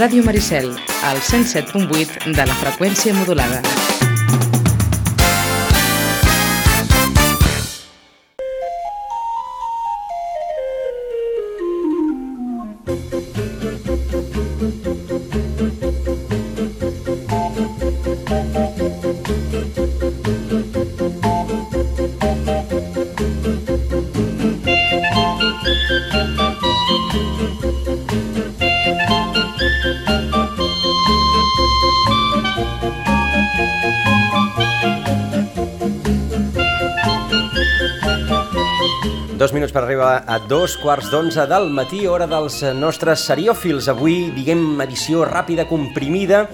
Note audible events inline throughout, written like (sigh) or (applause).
Ràdio Maricel, al 107.8 de la freqüència modulada. A dos quarts d'onze del matí, hora dels nostres seriòfils. Avui, diguem, edició ràpida, comprimida,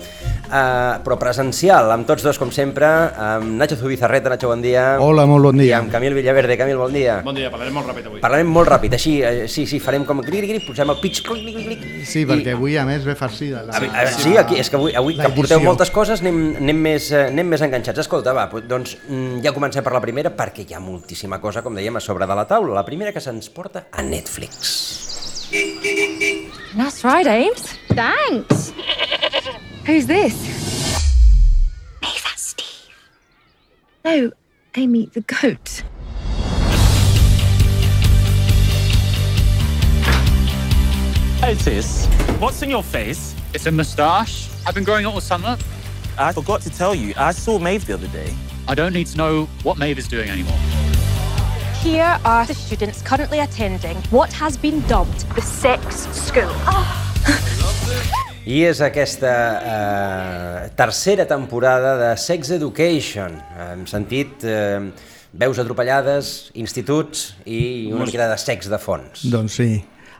eh, però presencial, amb tots dos, com sempre, amb Nacho Zubizarreta. Nacho, bon dia. Hola, molt bon I dia. amb Camil Villaverde. Camil, bon dia. Bon dia, parlarem molt ràpid avui. Parlarem molt ràpid, així, eh, sí, sí, farem com gri, gri, posem el pitch, clic, clic, clic. Sí, perquè avui a més ve farcida. La... A, a, sí, aquí, és que avui, avui que porteu moltes coses anem, anem, més, eh, anem més enganxats. Escolta, va, doncs mm, ja comencem per la primera perquè hi ha moltíssima cosa, com dèiem, a sobre de la taula. La primera que se'ns porta a Netflix. That's right, Ames. Thanks. Who's this? Hey, that's Steve. No, Amy the goat. Otis, what's in your face? It's a moustache. I've been growing it all summer. I forgot to tell you, I saw Maeve the other day. I don't need to know what Maeve is doing anymore. Here are the students currently attending what has been dubbed the sex school. Oh. (laughs) I és aquesta eh, tercera temporada de Sex Education. Hem sentit eh, veus atropellades, instituts i una mica de sex de fons. Doncs sí.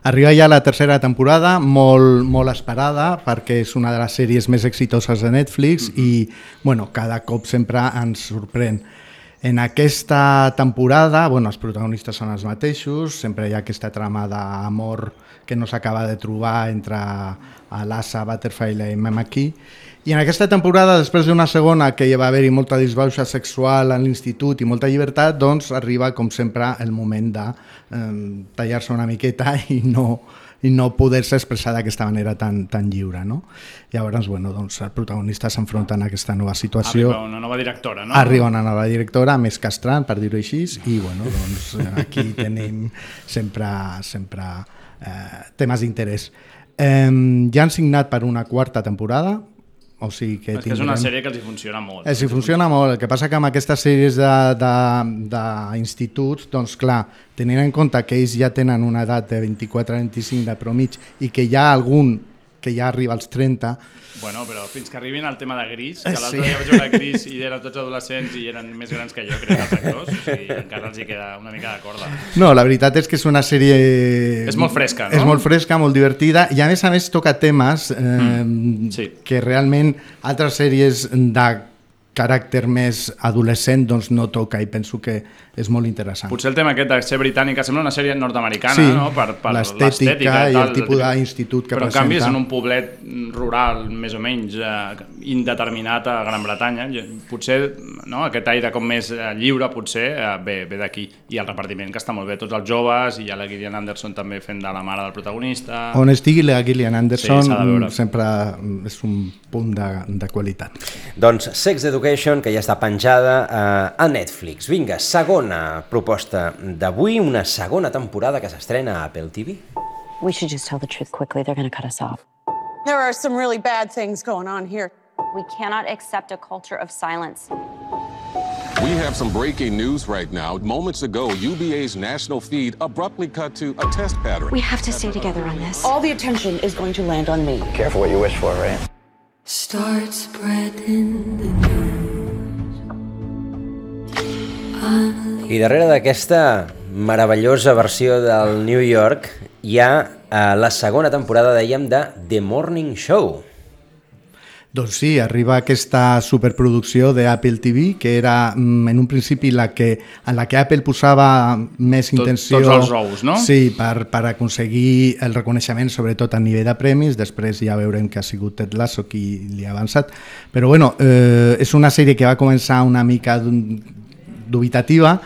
Arriba ja la tercera temporada, molt, molt esperada, perquè és una de les sèries més exitoses de Netflix i, bueno, cada cop sempre ens sorprèn. En aquesta temporada, bueno, els protagonistes són els mateixos, sempre hi ha aquesta trama d'amor que no s'acaba de trobar entre l'Asa, Butterfly i Mamaki. I en aquesta temporada, després d'una segona que hi va haver-hi molta disbauxa sexual a l'institut i molta llibertat, doncs arriba, com sempre, el moment de eh, tallar-se una miqueta (laughs) i no, i no poder-se expressar d'aquesta manera tan, tan lliure. No? Llavors, bueno, doncs, els protagonistes s'enfronten a aquesta nova situació. Arriba una nova directora, no? Arriba una nova directora, més castrant, per dir-ho així, i bueno, doncs, aquí (laughs) tenim sempre, sempre eh, temes d'interès. Eh, ja han signat per una quarta temporada, o sigui que És que és una tindrem- sèrie que els hi funciona molt. Eh, sí, funciona molt. El que passa que amb aquestes sèries d'instituts, doncs clar, tenint en compte que ells ja tenen una edat de 24-25 de promig i que hi ha algun que ja arriba als 30, Bueno, però fins que arribin al tema de Gris, que Eh, l'altre sí. dia vaig veure (laughs) Gris i eren tots adolescents i eren més grans que jo, crec, els actors, o sigui, encara els hi queda una mica de corda. No, la veritat és que és una sèrie... És molt fresca, no? És molt fresca, molt divertida, i a més a més toca temes eh, Mm, sí. que realment altres sèries de caràcter més adolescent doncs no toca i penso que és molt interessant. Potser el tema aquest de ser britànica sembla una sèrie nord-americana, Sí, no? Per, per l'estètica i tal, el tipus d'institut que Però en canvi és presenta. en un poblet rural, més o menys, eh, indeterminat a Gran Bretanya. Potser no, aquest aire com més eh, lliure potser eh, ve, ve d'aquí. I el repartiment que està molt bé, tots els joves, i hi ha la Gillian Anderson també fent de la mare del protagonista. On estigui la Gillian Anderson Sí, mm, sempre mm, és un punt de, de qualitat. Doncs Sex Education, que ja està penjada eh, a Netflix. Vinga, segona proposta d'avui, una segona temporada que s'estrena a Apple TV. We should just tell the truth quickly. They're going to cut us off. There are some really bad things going on here. We cannot accept a culture of silence. We have some breaking news right now. Moments ago, UBA's national feed abruptly cut to a test pattern. We have to stay together on this. All the attention is going to land on me. Careful what you wish for, right? Start spreading the news. I darrere d'aquesta meravellosa versió del New York hi ha eh, la segona temporada, dèiem, de The Morning Show. Doncs sí, arriba aquesta superproducció de Apple TV, que era mm, en un principi la que, en la que Apple posava més Tot- intenció... tots els ous, no? Sí, per, per aconseguir el reconeixement, sobretot a nivell de premis. Després ja veurem que ha sigut Ted Lasso qui li ha avançat. Però bueno, eh, és una sèrie que va començar una mica dubitativa.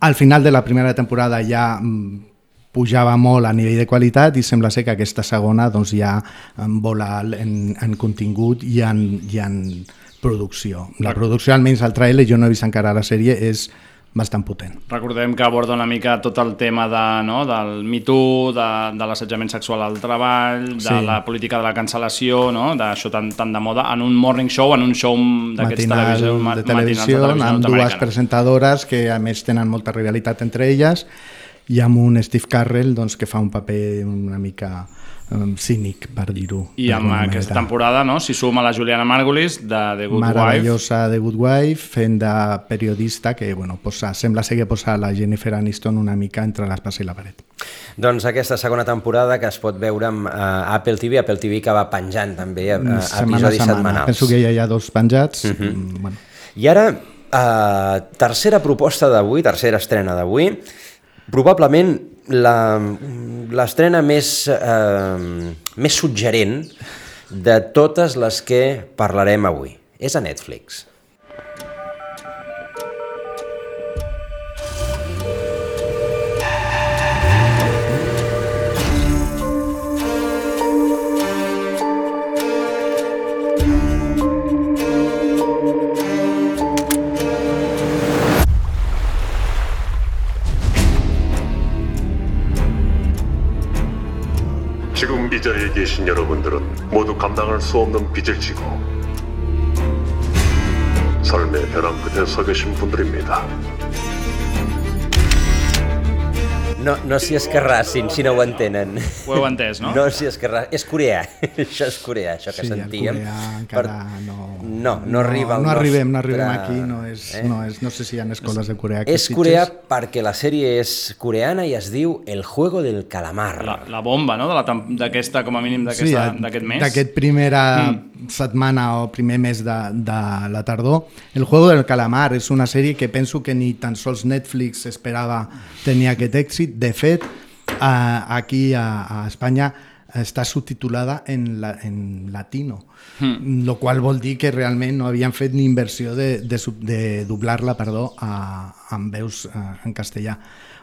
Al final de la primera temporada ja mm, pujava molt a nivell de qualitat i sembla ser que aquesta segona doncs, ja vola en, en contingut i en, i en producció. La producció, almenys al trailer, jo no he vist encara la sèrie, és bastant potent. Recordem que aborda una mica tot el tema de, no, del Me Too, de, de l'assetjament sexual al treball, de Sí. la política de la cancel·lació, no, d'això tan, tan de moda, en un morning show, en un show d'aquests televisió, ma- de matinals televisió, amb dues presentadores que a més tenen molta rivalitat entre elles i amb un Steve Carrell doncs, que fa un paper una mica um, cínic, per dir-ho. I amb aquesta manera. temporada no, s'hi suma la Juliana Margulis de The Good Wife. meravellosa de Good Wife fent de periodista que bueno, posa, sembla ser que posa la Jennifer Aniston una mica entre l'espasa i la paret. Doncs aquesta segona temporada que es pot veure amb uh, Apple TV, Apple TV que va penjant també uh, setmana a episodis setmana. setmanals. Penso que ja hi ha dos penjats. Mhm. Mm, bueno. I ara, uh, tercera proposta d'avui, tercera estrena d'avui, probablement l'estrena més, eh, més suggerent de totes les que parlarem avui. És a Netflix. 자리에 계신 여러분들은 모두 감당할 수 없는 빚을 지고 삶의 벼랑 끝에 서 계신 분들입니다. No, no s'hi escarrassin si no ho entenen. Ho heu entès, no? No s'hi escarrassin. És coreà. això és coreà, això que Sí, el sentíem. coreà encara no... No, no, arriba al no nostre... arribem, no arribem aquí, no, és, eh? no, és, no sé si hi ha escoles de Coreà. que És fitxes. coreà perquè la sèrie és coreana i es diu El juego del calamar. La, la bomba, no?, de la tem- d'aquesta, com a mínim, Sí, d'aquesta- a- d'aquest mes. D'aquest primera mm. setmana o primer mes de, de la tardor. El juego del calamar és una sèrie que penso que ni tan sols Netflix esperava tenir aquest èxit. De fet, eh, aquí a, a Espanya està subtitulada en, la, en latino, Mm. lo qual vol dir que realment no havien fet ni inversió de, de, de doblar-la perdó, a, amb veus eh, en castellà.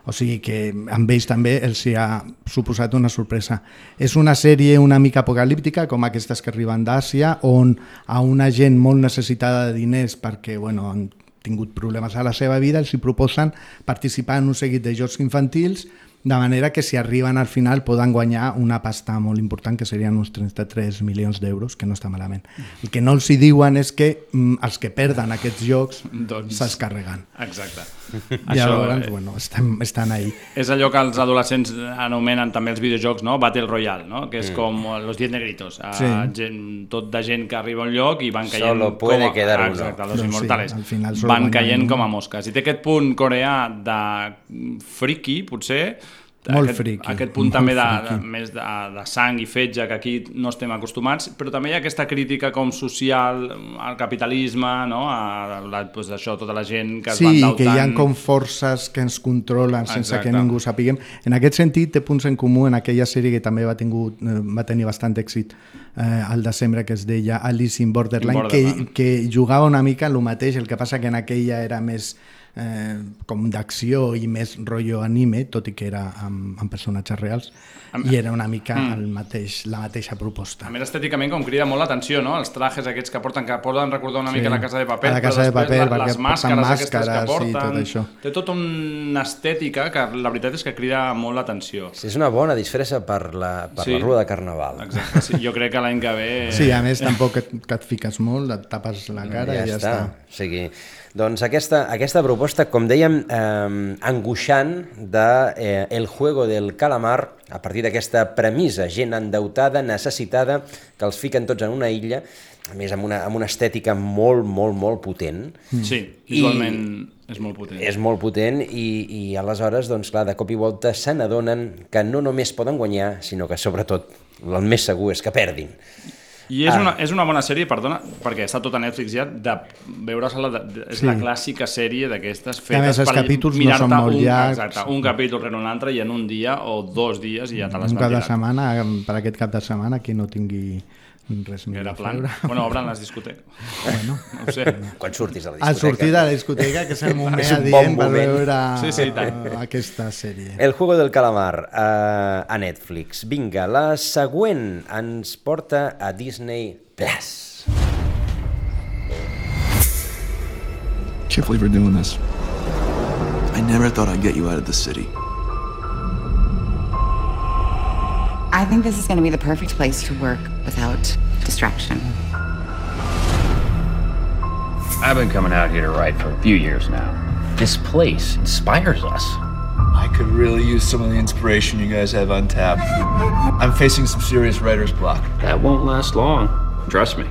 O sigui que amb ells també els hi ha suposat una sorpresa. És una sèrie una mica apocalíptica, com aquestes que arriben d'Àsia, on a una gent molt necessitada de diners perquè bueno, han tingut problemes a la seva vida, els hi proposen participar en un seguit de jocs infantils de manera que si arriben al final poden guanyar una pasta molt important que serien uns 33 milions d'euros, que no està malament. El que no els hi diuen és que mm, els que perden aquests jocs Doncs- se'ls carreguen. Exacte. I llavors, bueno, estan, estan ahí. És allò que els adolescents anomenen també els videojocs, no? Battle Royale, no? Que és Mm. com los 10 negritos. Sí. Uh, gent, tot de gent que arriba a un lloc i van caient... Solo puede com a, quedar uno. Exacte, los Doncs sí, immortales. al final van caient un. com a mosques. I té aquest punt coreà de friki, potser, Molt aquest, friki, aquest punt molt també de, de, més de, de sang i fetge que aquí no estem acostumats, però també hi ha aquesta crítica com social al capitalisme, no? a la, pues, això, tota la gent que es Sí, endeutant. que hi ha com forces que ens controlen sense Exacte. que ningú sapiguem. En aquest sentit, té punts en comú en aquella sèrie que també va, tingut, eh, va tenir bastant èxit eh, al desembre, que es deia Alice in Borderland, Borderland. Que, que jugava una mica el mateix, el que passa que en aquella era més eh, com d'acció i més rotllo anime, tot i que era amb, amb personatges reals, Am- i era una mica Mm. el mateix, la mateixa proposta. A més, estèticament, com crida molt l'atenció, no? Els trajes aquests que porten, que poden recordar una Sí. mica la Casa de Paper, A la però Casa de després Paper, la- perquè les màscares aquestes que màscares i porten... tot això. Té tota una estètica que la veritat és que crida molt l'atenció. Sí, és una bona disfressa per la, per Sí. la rua de Carnaval. Exacte, sí, jo crec que l'any que ve... Sí, a més, tampoc et, que et fiques molt, et tapes la cara ja i ja està. està. O sigui, doncs aquesta, aquesta proposta, com dèiem, eh, angoixant de eh, El juego del calamar, a partir d'aquesta premissa, gent endeutada, necessitada, que els fiquen tots en una illa, a més amb una, amb una estètica molt, molt, molt potent. Sí, visualment és molt potent. És molt potent i, i aleshores, doncs clar, de cop i volta se n'adonen que no només poden guanyar, sinó que sobretot el més segur és que perdin. I és, Ah. una, és una bona sèrie, perdona, perquè està tot a Netflix ja, de veure-se-la, és Sí. la clàssica sèrie d'aquestes fetes més, no són mirar-te molt un, llargs. Exacte, un capítol rere un altre i en un dia o dos dies i ja te l'has Un cap de setmana, per aquest cap de setmana, qui no tingui res era a plan. veure. Bueno, obren les discoteques. Bueno. No ho sé. Quan surtis a la A discoteca. sortir de la discoteca, que és el moment (laughs) És un bon adient per veure Sí, sí, tant. eh, aquesta sèrie. El juego del calamar uh, a Netflix. Vinga, la següent ens porta a Disney Plus. Can't believe we're doing this. I never thought I'd get you out of the city. I think this is going to be the perfect place to work without distraction. I've been coming out here to write for a few years now. This place inspires us. I could really use some of the inspiration you guys have on tap. I'm facing some serious writer's block. That won't last long. Trust me.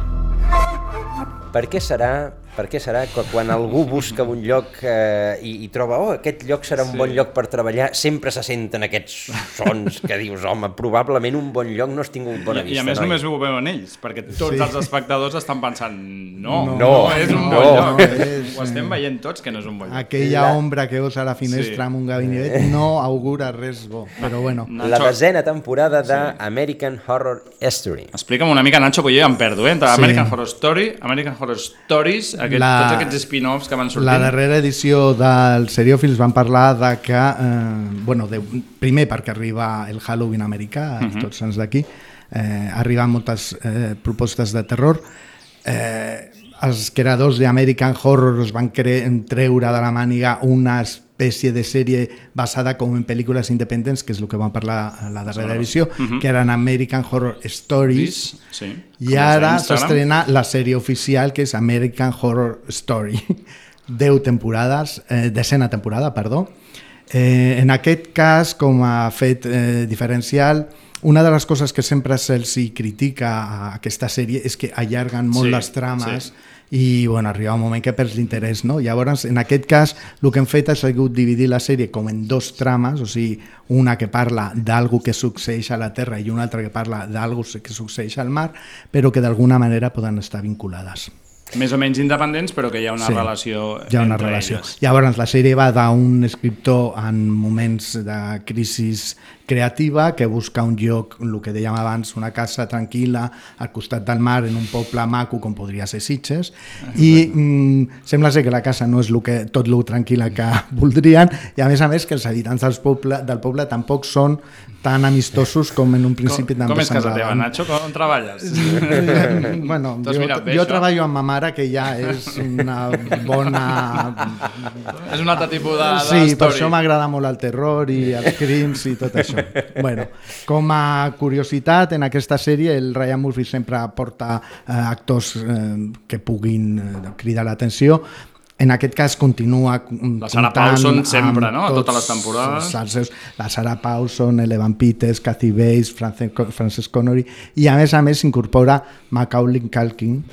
Per què serà, per què serà que quan algú busca un lloc eh, i, i troba oh, aquest lloc serà un Sí. bon lloc per treballar, sempre se senten aquests sons que dius, home, probablement un bon lloc no has tingut bona I, vista. I a més noi." només ho veuen ells, perquè tots Sí. els espectadors estan pensant no, No, no, és un no, bon lloc. és- Ho estem veient tots que no és un bon lloc. Aquella La- ombra que veus a la finestra Sí. amb un gabinet no augura res bo, però bueno. La desena temporada d'American Horror History. Explica'm una mica, Nacho, que jo ja em perdo, eh? Entre Sí. American Horror Story, American Horror Stories, aquest, La- tots aquests spin-offs que van sortint. La darrera edició del Seriòfils van parlar de que, eh, bueno, de, primer perquè arriba el Halloween americà, uh Mhm. -huh. tots sants d'aquí, eh, arriben moltes eh, propostes de terror, eh, els creadors d'American Horror es van treure de la màniga una espècie de sèrie basada com en pel·lícules independents, que és el que vam parlar a la darrera edició, Mhm. que eren American Horror Stories, Sí. i Com ara s'estrena la sèrie oficial que és American Horror Story. (laughs) 10 temporades, eh, decena temporada, perdó. Eh, en aquest cas, com a fet eh, diferencial, una de les coses que sempre se'ls critica a aquesta sèrie és que allarguen molt Sí, les trames sí. I bueno, arriba un moment que perds l'interès. No? Llavors, en aquest cas, el que hem fet ha sigut dividir la sèrie com en dos trames, o sigui, una que parla d'algú que succeeix a la Terra i una altra que parla d'algú que succeeix al mar, però que d'alguna manera poden estar vinculades. Més o menys independents, però que hi ha una Sí, relació Hi ha una entre relació. elles. Llavors, la sèrie va d'un escriptor en moments de crisi creativa que busca un lloc, el que dèiem abans, una casa tranquil·la al costat del mar, en un poble maco com podria ser Sitges, i mm, sembla ser que la casa no és lo que, tot lo tranquil·la que (laughs) voldrien, i a més a més que els habitants dels poble, del poble tampoc són tan amistosos com en un principi Com, també com és casa teva. Nacho? Com treballes? (laughs) bueno, jo, jo això? treballo amb ma mare, que ja és una bona... És un altre tipus de, de Sí, per story. això m'agrada molt el terror i els crims i tot això. (laughs) bueno, com a curiositat, en aquesta sèrie el Ryan Murphy sempre porta eh, actors eh, que puguin eh, cridar l'atenció. En aquest cas continua La Sarah Paulson sempre, no? A totes les temporades. Els seus, la Sarah Paulson, el Evan Peters, Kathy Bates, Frances, Frances Connery, i a més a més s'incorpora Macaulay Culkin,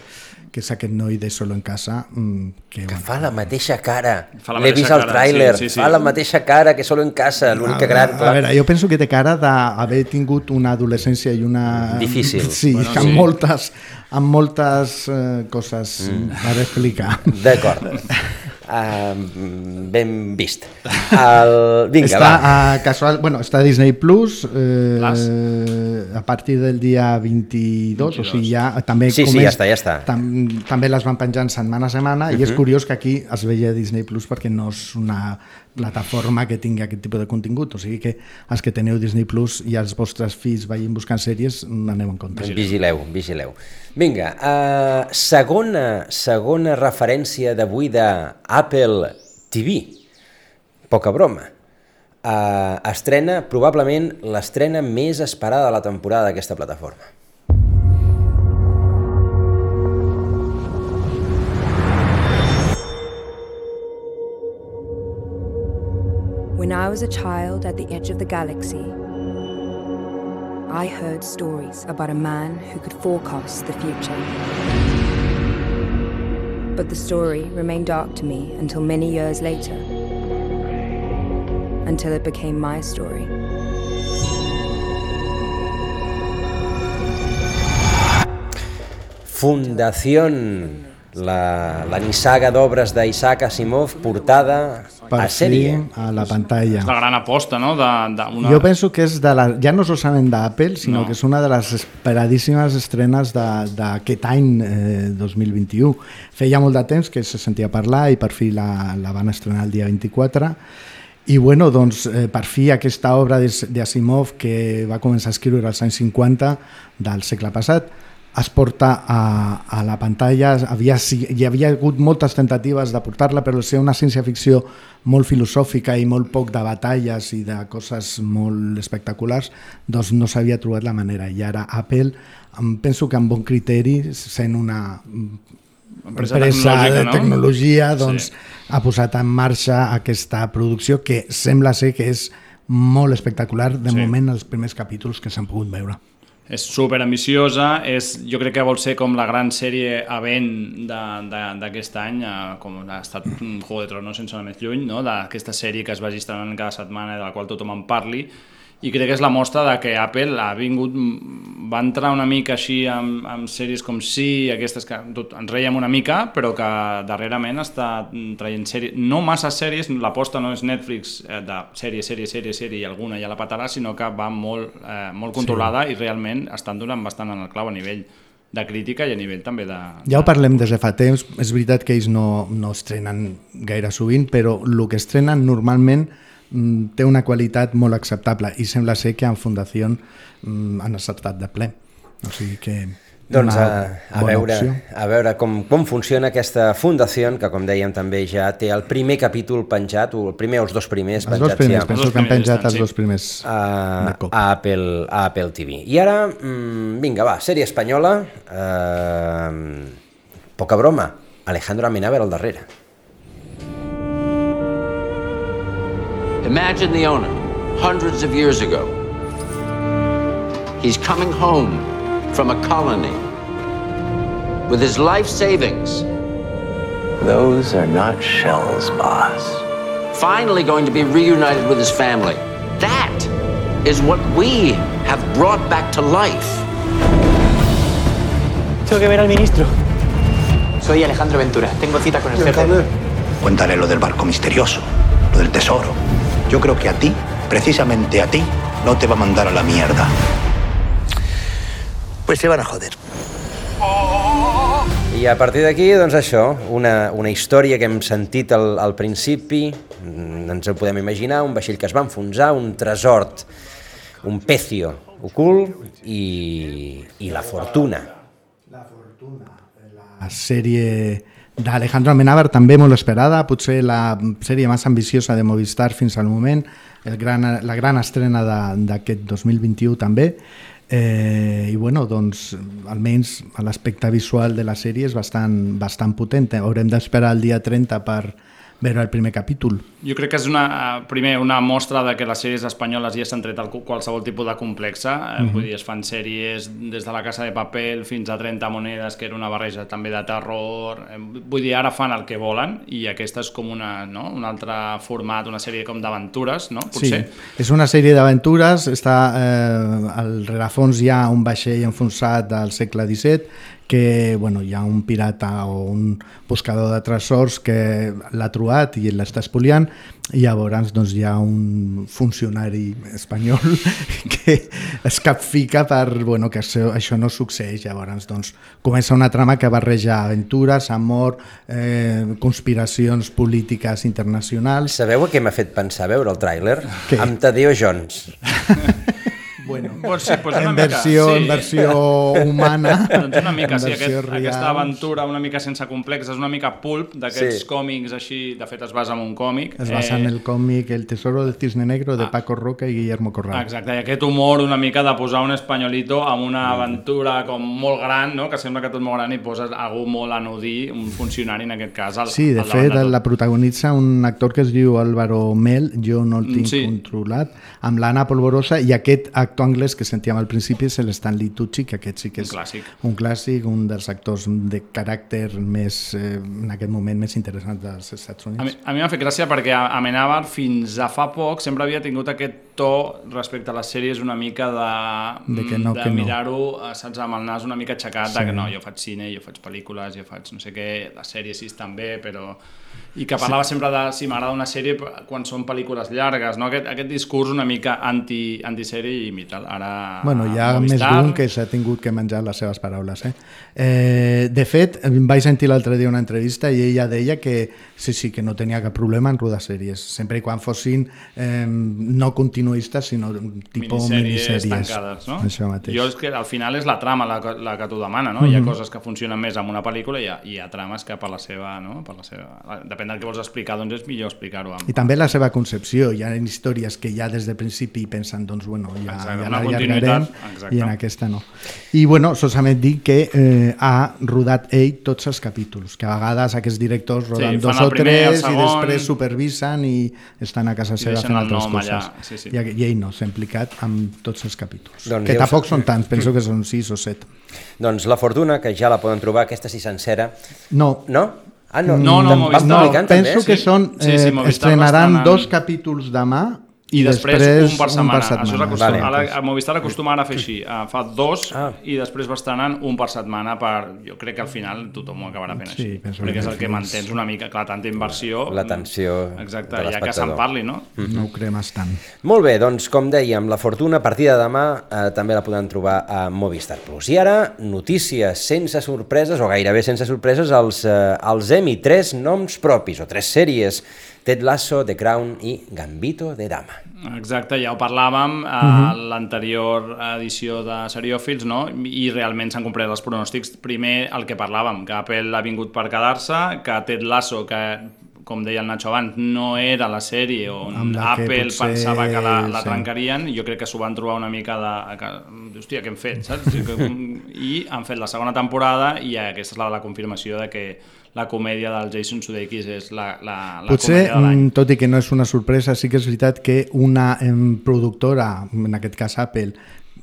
que és aquest noi de Solo en Casa, mm, que, Que fa la mateixa cara. L'he vist al tràiler. sí, sí, sí. Fa la mateixa cara que solo en casa. L'únic que gran... A veure, jo penso que té cara d'haver tingut una adolescència i una... Difícil. (laughs) Sí, Bueno, bueno, amb sí. moltes, amb moltes eh, coses mm. per explicar. D'acord. (laughs) Uh, ben vist. El... Vinga, està va. a casual, bueno, està a Disney Plus eh, a partir del dia 22, 22. o sigui ja també Sí, sí, ja està, ja està. Tam, també les van penjant setmana a setmana i és curiós que aquí es veia Disney Plus perquè no és una plataforma que tingui aquest tipus de contingut, o sigui que els que teniu Disney Plus i els vostres fills vagin buscant sèries, aneu en compte. Vigileu, vigileu. Vinga, uh, segona, segona referència d'avui d'Apple TV. Poca broma. Uh, estrena, probablement, l'estrena més esperada de la temporada d'aquesta plataforma. When I was a child at the edge of the galaxy, I heard stories about a man who could forecast the future. But the story remained dark to me until many years later, until it became my story. Fundación, la, la nissaga d'obres d'Isaac Asimov portada per a sèrie. a la pantalla. És la gran aposta, no? De, de una... Jo penso que és de la, ja no solament d'Apple, sinó No. que és una de les esperadíssimes estrenes de- d'aquest any eh, 2021. Feia molt de temps que se sentia parlar i per fi la, la van estrenar el dia 24 i bueno, doncs, eh, per fi aquesta obra d'As- d'Asimov que va començar a escriure als anys 50 del segle passat es porta a, a la pantalla, havia, hi havia hagut moltes tentatives de portar-la, però ser una ciència-ficció molt filosòfica i molt poc de batalles i de coses molt espectaculars, doncs no s'havia trobat la manera. I ara Apple, em penso que amb bon criteri, sent una Empresa empresa de no? tecnologia, doncs Sí. ha posat en marxa aquesta producció que sembla ser que és molt espectacular, de Sí. moment els primers capítols que s'han pogut veure. És super ambiciosa, és, jo crec que vol ser com la gran sèrie de- d'aquest any, eh, com ha estat un Juego de Tronos sense anar més lluny, no? d'aquesta sèrie que es vagi estrenant cada setmana de la qual tothom en parli, i crec que és la mostra de que Apple ha vingut, mm, va entrar una mica així amb, amb sèries com Sí, aquestes que tot, ens reiem una mica, però que darrerament està traient sèries, no massa sèries, l'aposta no és Netflix eh, de sèrie, sèrie, sèrie, sèrie i alguna ja la patarà, sinó que va molt, eh, molt controlada sí. i realment estan donant bastant en el clau a nivell de crítica i a nivell també de... Ja ho parlem des de fa temps, és veritat que ells no, no estrenen gaire sovint, però el que estrenen normalment té una qualitat molt acceptable i sembla ser que en Fundació mm, han acertat de ple. O sigui que Doncs a, a, veure, opció. a veure com, com funciona aquesta fundació, que com dèiem també ja té el primer capítol penjat, o el primer o els dos primers Els penjats dos primers, ja, penso que han penjat els dos primers a, a, Apple, a Apple TV. I ara, mm, vinga, va, sèrie espanyola, eh, poca broma, Alejandro Amenábar al darrere. Imagine the owner, hundreds of years ago. He's coming home from a colony with his life savings. Those are not shells, boss. Finally going to be reunited with his family. That is what we have brought back to life. Tengo que ver al ministro. Soy Alejandro Ventura. Tengo cita con el jefe. Cuéntale lo del barco misterioso, lo del tesoro. Yo creo que a ti, precisamente a ti, no te va a mandar a la mierda. Pues se van a joder. I a partir d'aquí, doncs això, una, una història que hem sentit al, al principi, mm, ens ho podem imaginar, un vaixell que es va enfonsar, un tresor, un pecio ocult i, i la fortuna. La sèrie d'Alejandro Amenábar, també molt esperada, potser la sèrie més ambiciosa de Movistar fins al moment, el gran, la gran estrena d'aquest 2021 també, eh, i bueno, doncs almenys l'aspecte visual de la sèrie és bastant, bastant potent, haurem d'esperar el dia 30 per veure el primer capítol. Jo crec que és una, primer una mostra de que les sèries espanyoles ja s'han tret el, qualsevol tipus de complexa, eh, Mhm. vull dir, es fan sèries des de la Casa de Papel fins a 30 monedes, que era una barreja també de terror, eh, vull dir, ara fan el que volen i aquesta és com una, no? un altre format, una sèrie com d'aventures, no? Potser. Sí, és una sèrie d'aventures, està eh, al rerefons hi ha un vaixell enfonsat del segle XVII que bueno, hi ha un pirata o un buscador de tresors que l'ha trobat i l'està espoliant i llavors doncs, hi ha un funcionari espanyol (laughs) que es capfica per bueno, que això, això no succeeix llavors doncs, comença una trama que barreja aventures, amor eh, conspiracions polítiques internacionals Sabeu a què m'ha fet pensar veure el tràiler? Amb Tadeo Jones. (laughs) Bueno, Pues sí, pues una en, mica, versió, sí. en versió humana (laughs) doncs una mica, sí, aquest, real. aquesta aventura una mica sense complexes, una mica pulp d'aquests Sí. còmics així, de fet es basa en un còmic. Es basa en el còmic El tesoro del cisne negro de Paco Roca i Guillermo Corral. Exacte, i aquest humor una mica de posar un espanyolito amb una aventura com molt gran, no? que sembla que tot molt gran i poses algú molt anodí, un funcionari en aquest cas al, Sí, de al fet, de la protagonitza un actor que es diu Álvaro Mel, jo no el tinc Sí. controlat, amb l'Anna Polvorosa i aquest actor anglès veus que sentíem al principi és l'Stanley Tucci, que aquest sí que és Un clàssic. un clàssic, un dels actors de caràcter més, eh, en aquest moment més interessants dels Estats Units. A mi, m'ha fet gràcia perquè Amenábar fins a fa poc sempre havia tingut aquest to respecte a les sèries una mica de, De que no, de que no. mirar-ho, eh, saps, amb el nas una mica aixecat, Sí. de que no, jo faig cine, jo faig pel·lícules, jo faig no sé què, les sèries sí estan bé, però... I que parlava sí. sempre de si m'agrada una sèrie quan són pel·lícules llargues, no? Aquest, aquest discurs una mica anti, antisèrie i mira, ara... Bueno, hi ha més d'un que s'ha tingut que menjar les seves paraules. Eh? Eh, de fet, vaig sentir l'altre dia una entrevista i ella deia que sí, sí, que no tenia cap problema en rodar sèries, sempre i quan fossin eh, no continuistes, sinó tipus minissèries, minissèries. tancades, no? Això mateix. Jo és que al final és la trama la, la que t'ho demana, no? Hi ha Mhm. coses que funcionen més amb una pel·lícula i hi ha, hi ha trames que per la seva, no? Per la seva... Depèn del que vols explicar, doncs és millor explicar-ho amb... I també la seva concepció. Hi ha històries que ja des de principi pensen, doncs, bueno, ja, Exacte, ja l'allargarem, i en aquesta no. I, bueno, solament dir que eh, ha rodat ell tots els capítols, que a vegades aquests directors roden Sí, dos o primer, tres i segon, després supervisen i estan a casa I seva fent altres coses. allà, sí, sí. I, I ell no, s'ha implicat amb tots els capítols. Doncs que tampoc són tants, penso que són sis o set. Doncs La Fortuna, que ja la poden trobar, aquesta sí sencera. No. No? Ah, no. No, no, Van Movistar. també? penso que Sí. són, Sí, eh, sí, Movistar estrenaran l'estrenaran. dos capítols demà I, després, un per setmana. Això setmana. s'acostuma- Vale. ara, a Movistar acostuma ara a fer així. Uh, fa dos ah. i després va estrenant un per setmana per... Jo crec que al final tothom ho acabarà fent Sí, així. perquè que és el que és- mantens una mica, clar, tanta inversió... L'atenció Exacte, de ja que se'n parli, no? No ho cremes tant. Molt bé, doncs com dèiem, La Fortuna a partir de demà eh, també la podran trobar a Movistar Plus. I ara, notícies sense sorpreses, o gairebé sense sorpreses, als, eh, als Emmy, tres noms propis, o tres sèries, Ted Lasso, The Crown i Gambito de Dama. Exacte, ja ho parlàvem a Mhm. l'anterior edició de Seriòfils, no? I realment s'han complert els pronòstics. Primer, el que parlàvem, que Apple ha vingut per quedar-se, que Ted Lasso, que com deia el Nacho abans, no era la sèrie on Amb la Apple potser- pensava que la, la sí. trencarien, jo crec que s'ho van trobar una mica de... Que, hòstia, què hem fet, saps? (laughs) I han fet la segona temporada i aquesta és la de la confirmació de que la comèdia del Jason Sudeikis és la, la, la Potser, comèdia de l'any. mm, tot i que no és una sorpresa, sí que és veritat que una productora, en aquest cas Apple,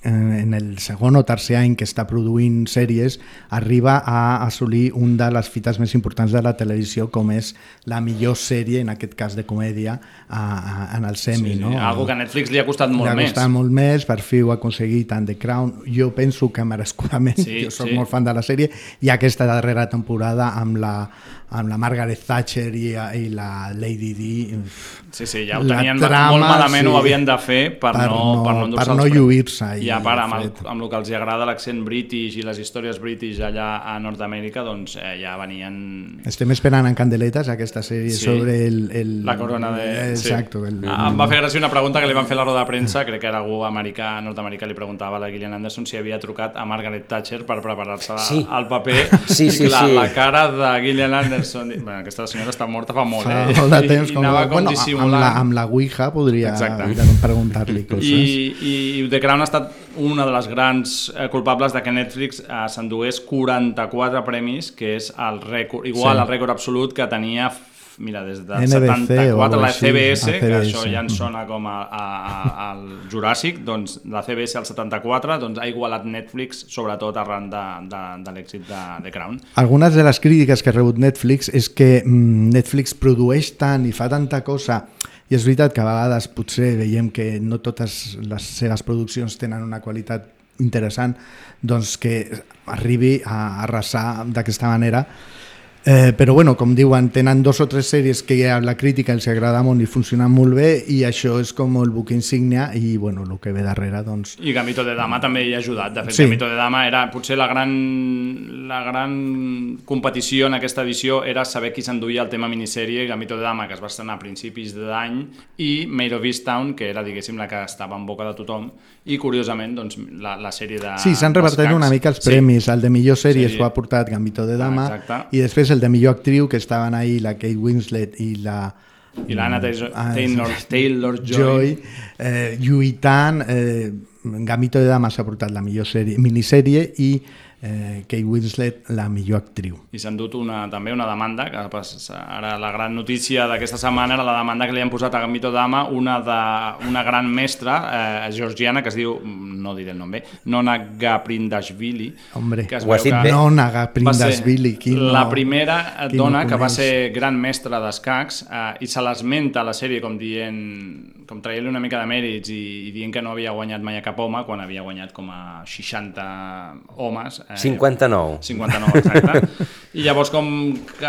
en el segon o tercer any que està produint sèries, arriba a assolir un de les fites més importants de la televisió, com és la millor sèrie, en aquest cas de comèdia, a, a, en el semi. Sí, sí, no? algo que a Netflix li ha costat molt li ha més. costat molt més, per fi ho ha aconseguit tant The Crown, jo penso que merescudament, Sí, jo soc sí. molt fan de la sèrie, i aquesta darrera temporada amb la, amb la Margaret Thatcher i, i la Lady Di, Sí, sí, ja ho tenien trama, molt malament, sí. ho havien de fer per, Per no, no- per no per no lluir-se I a part, amb, el, amb el que els agrada l'accent british i les històries british allà a Nord-Amèrica, doncs eh, ja venien... Estem esperant en candeletes aquesta sèrie Sí. sobre el, el... La corona de... Exacto. Sí. El, Ah, Em va fer gràcia una pregunta que li van fer a la roda de premsa, crec que era algú americà, nord-americà, li preguntava a la Gillian Anderson si havia trucat a Margaret Thatcher per preparar-se Sí. al paper. (laughs) Sí, sí, I clar, sí. la cara de Gillian Anderson... Bueno, aquesta senyora està morta fa molt, Fa eh? molt de temps, I, com, i anava com bueno, amb, dissimulant. la, amb la Ouija podria Exacte. preguntar-li coses. I, I The Crown ha estat una de les grans eh, culpables de que Netflix eh, s'endués 44 premis, que és el rècord, igual Sí. al rècord absolut que tenia Mira, des de NBC 74, o la així, CBS, la que això ja ens sona com a, a, a, al Juràssic, doncs la CBS al 74 doncs, ha igualat Netflix, sobretot arran de, de, de l'èxit de The Crown. Algunes de les crítiques que ha rebut Netflix és que mm, Netflix produeix tant i fa tanta cosa i és veritat que a vegades potser veiem que no totes les seves produccions tenen una qualitat interessant doncs que arribi a arrasar d'aquesta manera Eh, però bueno, com diuen, tenen dos o tres sèries que a la crítica els agrada molt i funcionen molt bé i això és com el buc insígnia i bueno, el que ve darrere doncs... I Gambito de Dama també hi ha ajudat. De fet, Sí. sí. Gambito de Dama era potser la gran, la gran competició en aquesta edició era saber qui s'enduia el tema minissèrie Gambito de Dama, que es va estrenar a principis d'any, i Made of Easttown, que era, diguéssim, la que estava en boca de tothom, i curiosament, doncs, la, la sèrie de... Sí, s'han repartit una mica els Sí. premis. El de millor sèrie Sí. s'ho ha portat Gambito de Dama Ah, exacte. i després el de millor actriu que estaven ahí la Kate Winslet i la I l'Anna Taylor, Ah, Taylor, Taylor Joy. Joy eh, lluitant eh, Gambito de Dama s'ha portat la millor sèrie, minissèrie i eh, Kate Winslet la millor actriu. I s'han dut una, també una demanda, que pas, ara la gran notícia d'aquesta setmana era la demanda que li han posat a Gambito Dama una, de, una gran mestra eh, georgiana que es diu, no diré el nom bé, Nona Gaprindashvili. Hombre, que es ho has dit bé. Nona Gaprindashvili, La primera qui no dona que va ser gran mestra d'escacs eh, i se l'esmenta a la sèrie com dient com traient-li una mica de mèrits i, i dient que no havia guanyat mai a cap home quan havia guanyat com a 60 homes. Eh, 59. 59, exacte. (laughs) I llavors com que,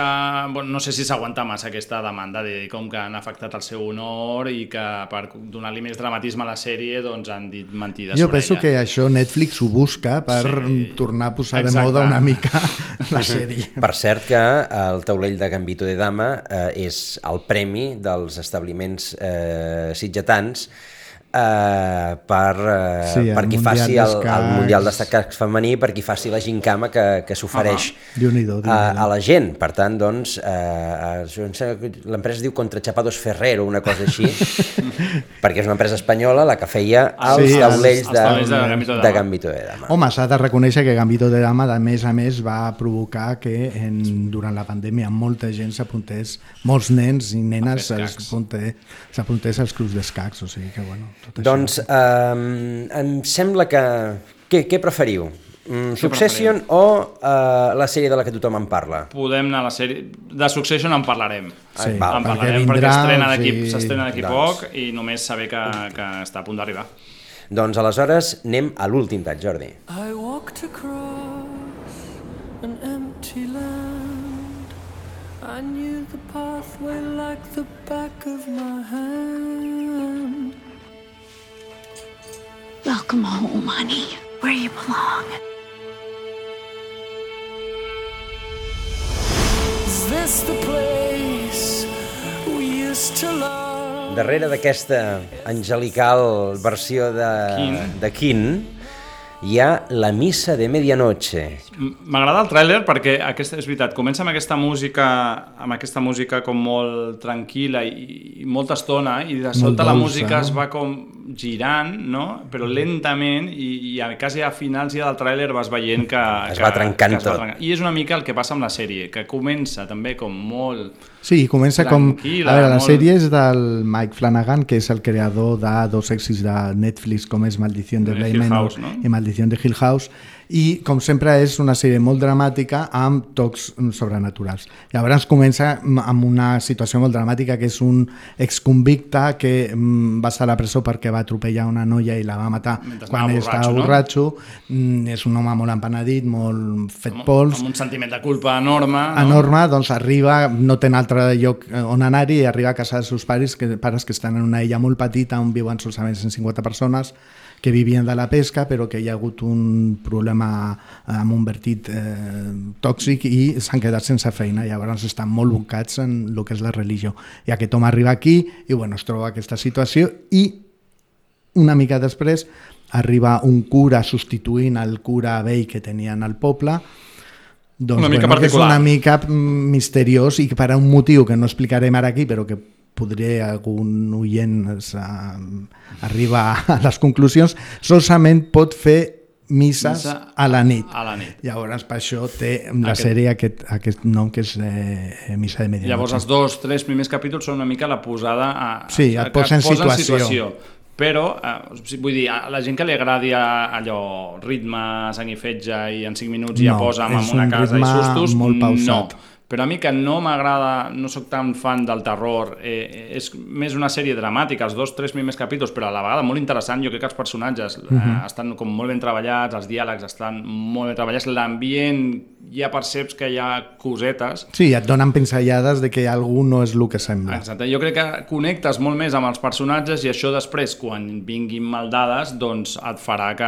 bueno, no sé si s'aguanta massa aquesta demanda de dir com que han afectat el seu honor i que per donar-li més dramatisme a la sèrie doncs han dit mentides Jo sobre penso ella. que això Netflix ho busca per Sí. tornar a posar Exacte. de moda una mica (laughs) la sèrie. Per cert que el taulell de Gambito de Dama eh, és el premi dels establiments eh, sitgetans eh, per, eh, Sí, per qui Mundial faci el, el. Mundial d'Escacs femení, per qui faci la gincama que, que s'ofereix Déu-n'hi-do, a, Déu-n'hi-do. a la gent. Per tant, doncs, eh, que l'empresa es diu Contrachapados Ferrero, una cosa així, (laughs) perquè és una empresa espanyola la que feia els Sí, taulells els- de, els de Gambito de de Dama. Gambito de Dama. Home, s'ha de reconèixer que Gambito de Dama, de més a més, va provocar que en, durant la pandèmia molta gent s'apuntés, molts nens i nenes A s'apuntés als clubs d'escacs, o sigui que, bueno, tot. Doncs eh, em sembla que... Què, què preferiu? Mm, Succession o eh, la sèrie de la que tothom en parla? Podem anar a la sèrie... De Succession en parlarem. Sí, en val, parlarem perquè perquè, vindrà, d'aquí sí, s'estrena d'aquí doncs. poc i només saber que, que està a punt d'arribar. Doncs aleshores anem a l'últim tall, Jordi. I walked across an empty land. I knew the pathway like the back of my hand. Welcome home, honey, where you belong. Is this the place we used to love? Darrere d'aquesta angelical versió de, Kin. de Kin hi ha la missa de medianoche. M'agrada el tràiler perquè aquesta, és veritat, comença amb aquesta música amb aquesta música com molt tranquil·la i, i molta estona i de sobte la música no? es va com girant, no? però lentament i, i a, quasi a finals ja del tràiler vas veient que... Es que, va trencant que es va tot. trencant. I és una mica el que passa amb la sèrie, que comença també com molt... Sí, comença com... A veure, la molt- sèrie és del Mike Flanagan, que és el creador de dos èxits de Netflix, com és Maldición de Manor House, no? i Maldición de Hill House, i com sempre és una sèrie molt dramàtica amb tocs sobrenaturals. Llavors comença amb una situació molt dramàtica que és un exconvicte que va estar a la presó perquè va atropellar una noia i la va matar Mentre quan anava estava borratxo, no? borratxo. Mm, és un home molt empanadit, molt fet Amb, pols amb un sentiment de culpa enorme. a Norma doncs, arriba, no té altre lloc eh, on anar-hi i arriba a casa dels seus pares que, pares que estan en una illa molt petita on viuen solament 150 persones que vivien de la pesca però que hi ha hagut un problema amb un vertit eh, tòxic i s'han quedat sense feina. Llavors estan molt bocats en el que és la religió. I aquest home arriba aquí i bueno, es troba aquesta situació i una mica després arriba un cura substituint el cura vell que tenien al poble. Doncs, Una mica bueno, que és particular. una mica misteriós i per a un motiu que no explicarem ara aquí però que podré algun oient es, uh, arribar a les conclusions solament pot fer misses Missa a la nit. a la nit. Llavors, per això té la Aquest- sèrie aquest, aquest nom que és eh, Missa de Medianoche. Llavors els dos, tres primers capítols són una mica la posada a, Sí, a, et posa en situació. Però, eh, o sigui, vull dir, a la gent que li agradi allò, ritme, sang i fetge i en 5 minuts ja No, posa és amb una un casa i sustos, molt no. Però a mi que no m'agrada, no sóc tan fan del terror, eh, és més una sèrie dramàtica, els dos, tres primers capítols, però a la vegada molt interessant, jo crec que els personatges eh, Mhm. estan com molt ben treballats, els diàlegs estan molt ben treballats, l'ambient ja perceps que hi ha cosetes, Sí, et donen pinzellades de que algú no és el que sembla. Exacte, jo crec que connectes molt més amb els personatges i això després, quan vinguin mal dades, doncs et farà que,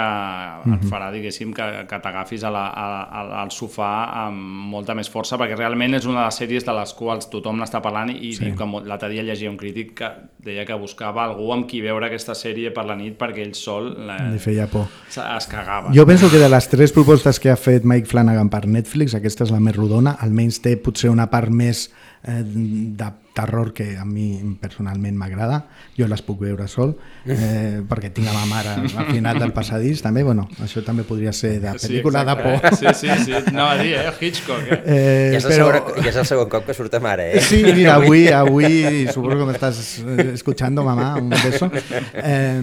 et Mhm. farà, diguéssim, que, que t'agafis al sofà amb molta més força, perquè realment és una de les sèries de les quals tothom n'està parlant i Sí. diu que l'altre dia llegia un crític que deia que buscava algú amb qui veure aquesta sèrie per la nit perquè ell sol la, Li feia por. es cagava. Jo penso que de les tres propostes que ha fet Mike Flanagan per Netflix, aquesta és la més rodona, almenys té potser una part més eh, de terror que a mi personalment m'agrada, jo les puc veure sol, eh, perquè tinc a ma mare al final del passadís, també, bueno, això també podria ser de pel·lícula sí, de por. Eh? Sí, sí, sí, anava a dir, eh? Hitchcock, eh? Eh, ja, és però- segon, ja és el segon cop que surt ta mare, eh? Sí, mira, avui, avui suposo que m'estàs eh, escuchando, mamà, un beso. Eh,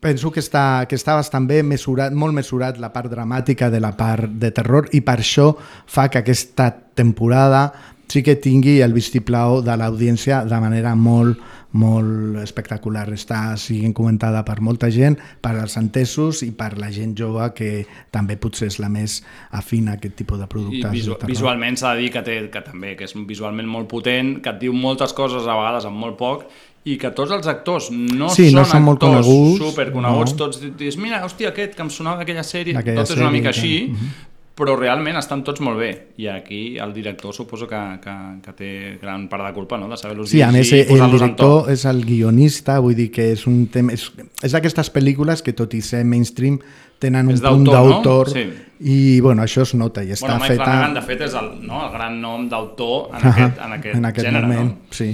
penso que està, que està bastant bé mesurat, molt mesurat la part dramàtica de la part de terror i per això fa que aquesta temporada sí que tingui el vistiplau de l'audiència de manera molt, molt espectacular. Està siguent comentada per molta gent, per als entesos i per la gent jove que també potser és la més afina a aquest tipus de I productes. visu de terror. visualment s'ha de dir que, té, que també que és visualment molt potent, que et diu moltes coses a vegades amb molt poc i que tots els actors no Sí, són no són molt actors coneguts, superconeguts, no. tots dius, mira, hòstia, aquest que em sonava d'aquella sèrie, D'aquella tot és una sèrie, mica que- així, Mhm. Però realment estan tots molt bé i aquí el director suposo que, que, que té gran part de culpa no? de saber-los Sí, a més, dirigir i el posar-los en to. director és el guionista, vull dir que és un tema... És, és d'aquestes pel·lícules que, tot i ser mainstream, tenen un punt d'autor, no? Sí. i, bueno, això es nota i està Bueno, Mike feta... Flanagan, de fet, és el, no, el gran nom d'autor en, aquest, en aquest, en aquest gènere. moment, no? sí.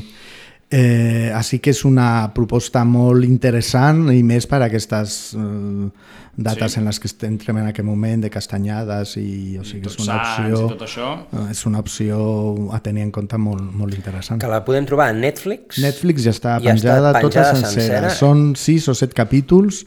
Eh, així que és una proposta molt interessant i més per a aquestes eh, dates Sí. en les que entrem en aquest moment de castanyades i o sigui, és Tots una opció i tot això. eh, és una opció a tenir en compte molt, molt interessant Que la podem trobar a Netflix. Netflix ja està Ja està penjada, tota penjada sencera. sencera. Són sis o set capítols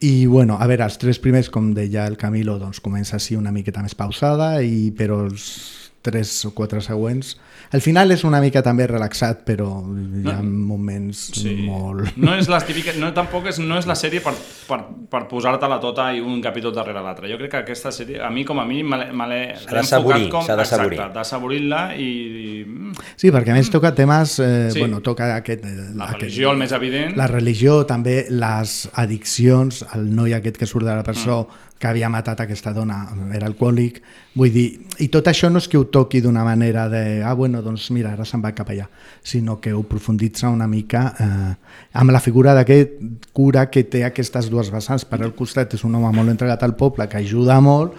i, bueno, a veure, els tres primers, com deia el Camilo, doncs comença així una miqueta més pausada, i, però els tres o quatre següents... El final és una mica també relaxat, però hi ha moments Sí. molt... No és les típiques, no, tampoc és, no és la sèrie per, per, per posar-te-la tota i un capítol darrere l'altre. Jo crec que aquesta sèrie, a mi com a mínim, me l'he- enfocat com... s'ha de saborir. Exacte, d'assaborir-la i... i mm, Sí, perquè a més toca temes, eh, Sí. bueno, toca aquest... eh, La aquest, religió, el més evident. La religió, també les addiccions, el noi aquest que surt de la presó, Mm. Que havia matat aquesta dona, era alcohòlic, vull dir, i tot això no és que ho toqui d'una manera de, ah, bueno, doncs mira, ara se'n va cap allà, sinó que ho profunditza una mica eh, amb la figura d'aquest cura que té aquestes dues vessants. Per al costat és un home molt entregat al poble, que ajuda molt,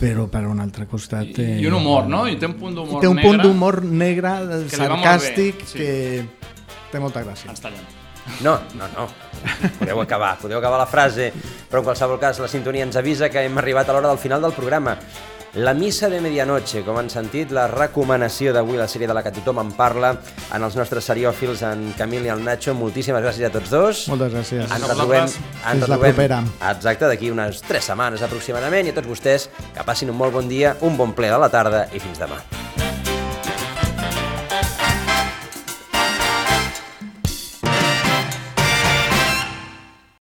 però per un altre costat... Eh, I un humor, no? I té un punt d'humor té un negre. punt d'humor negre, sarcàstic, sí. que té molta gràcia. Ens tallem. No, no, no. Podeu acabar, podeu acabar la frase, però en qualsevol cas la sintonia ens avisa que hem arribat a l'hora del final del programa. La missa de medianoche, com han sentit, la recomanació d'avui, la sèrie de la que tothom en parla, en els nostres seriòfils, en Camil i el Nacho. Moltíssimes gràcies a tots dos. Moltes gràcies. Ens retrobem, ens Fins la retrobem, propera. Exacte, d'aquí unes 3 setmanes aproximadament, i a tots vostès que passin un molt bon dia, un bon ple de la tarda i fins demà.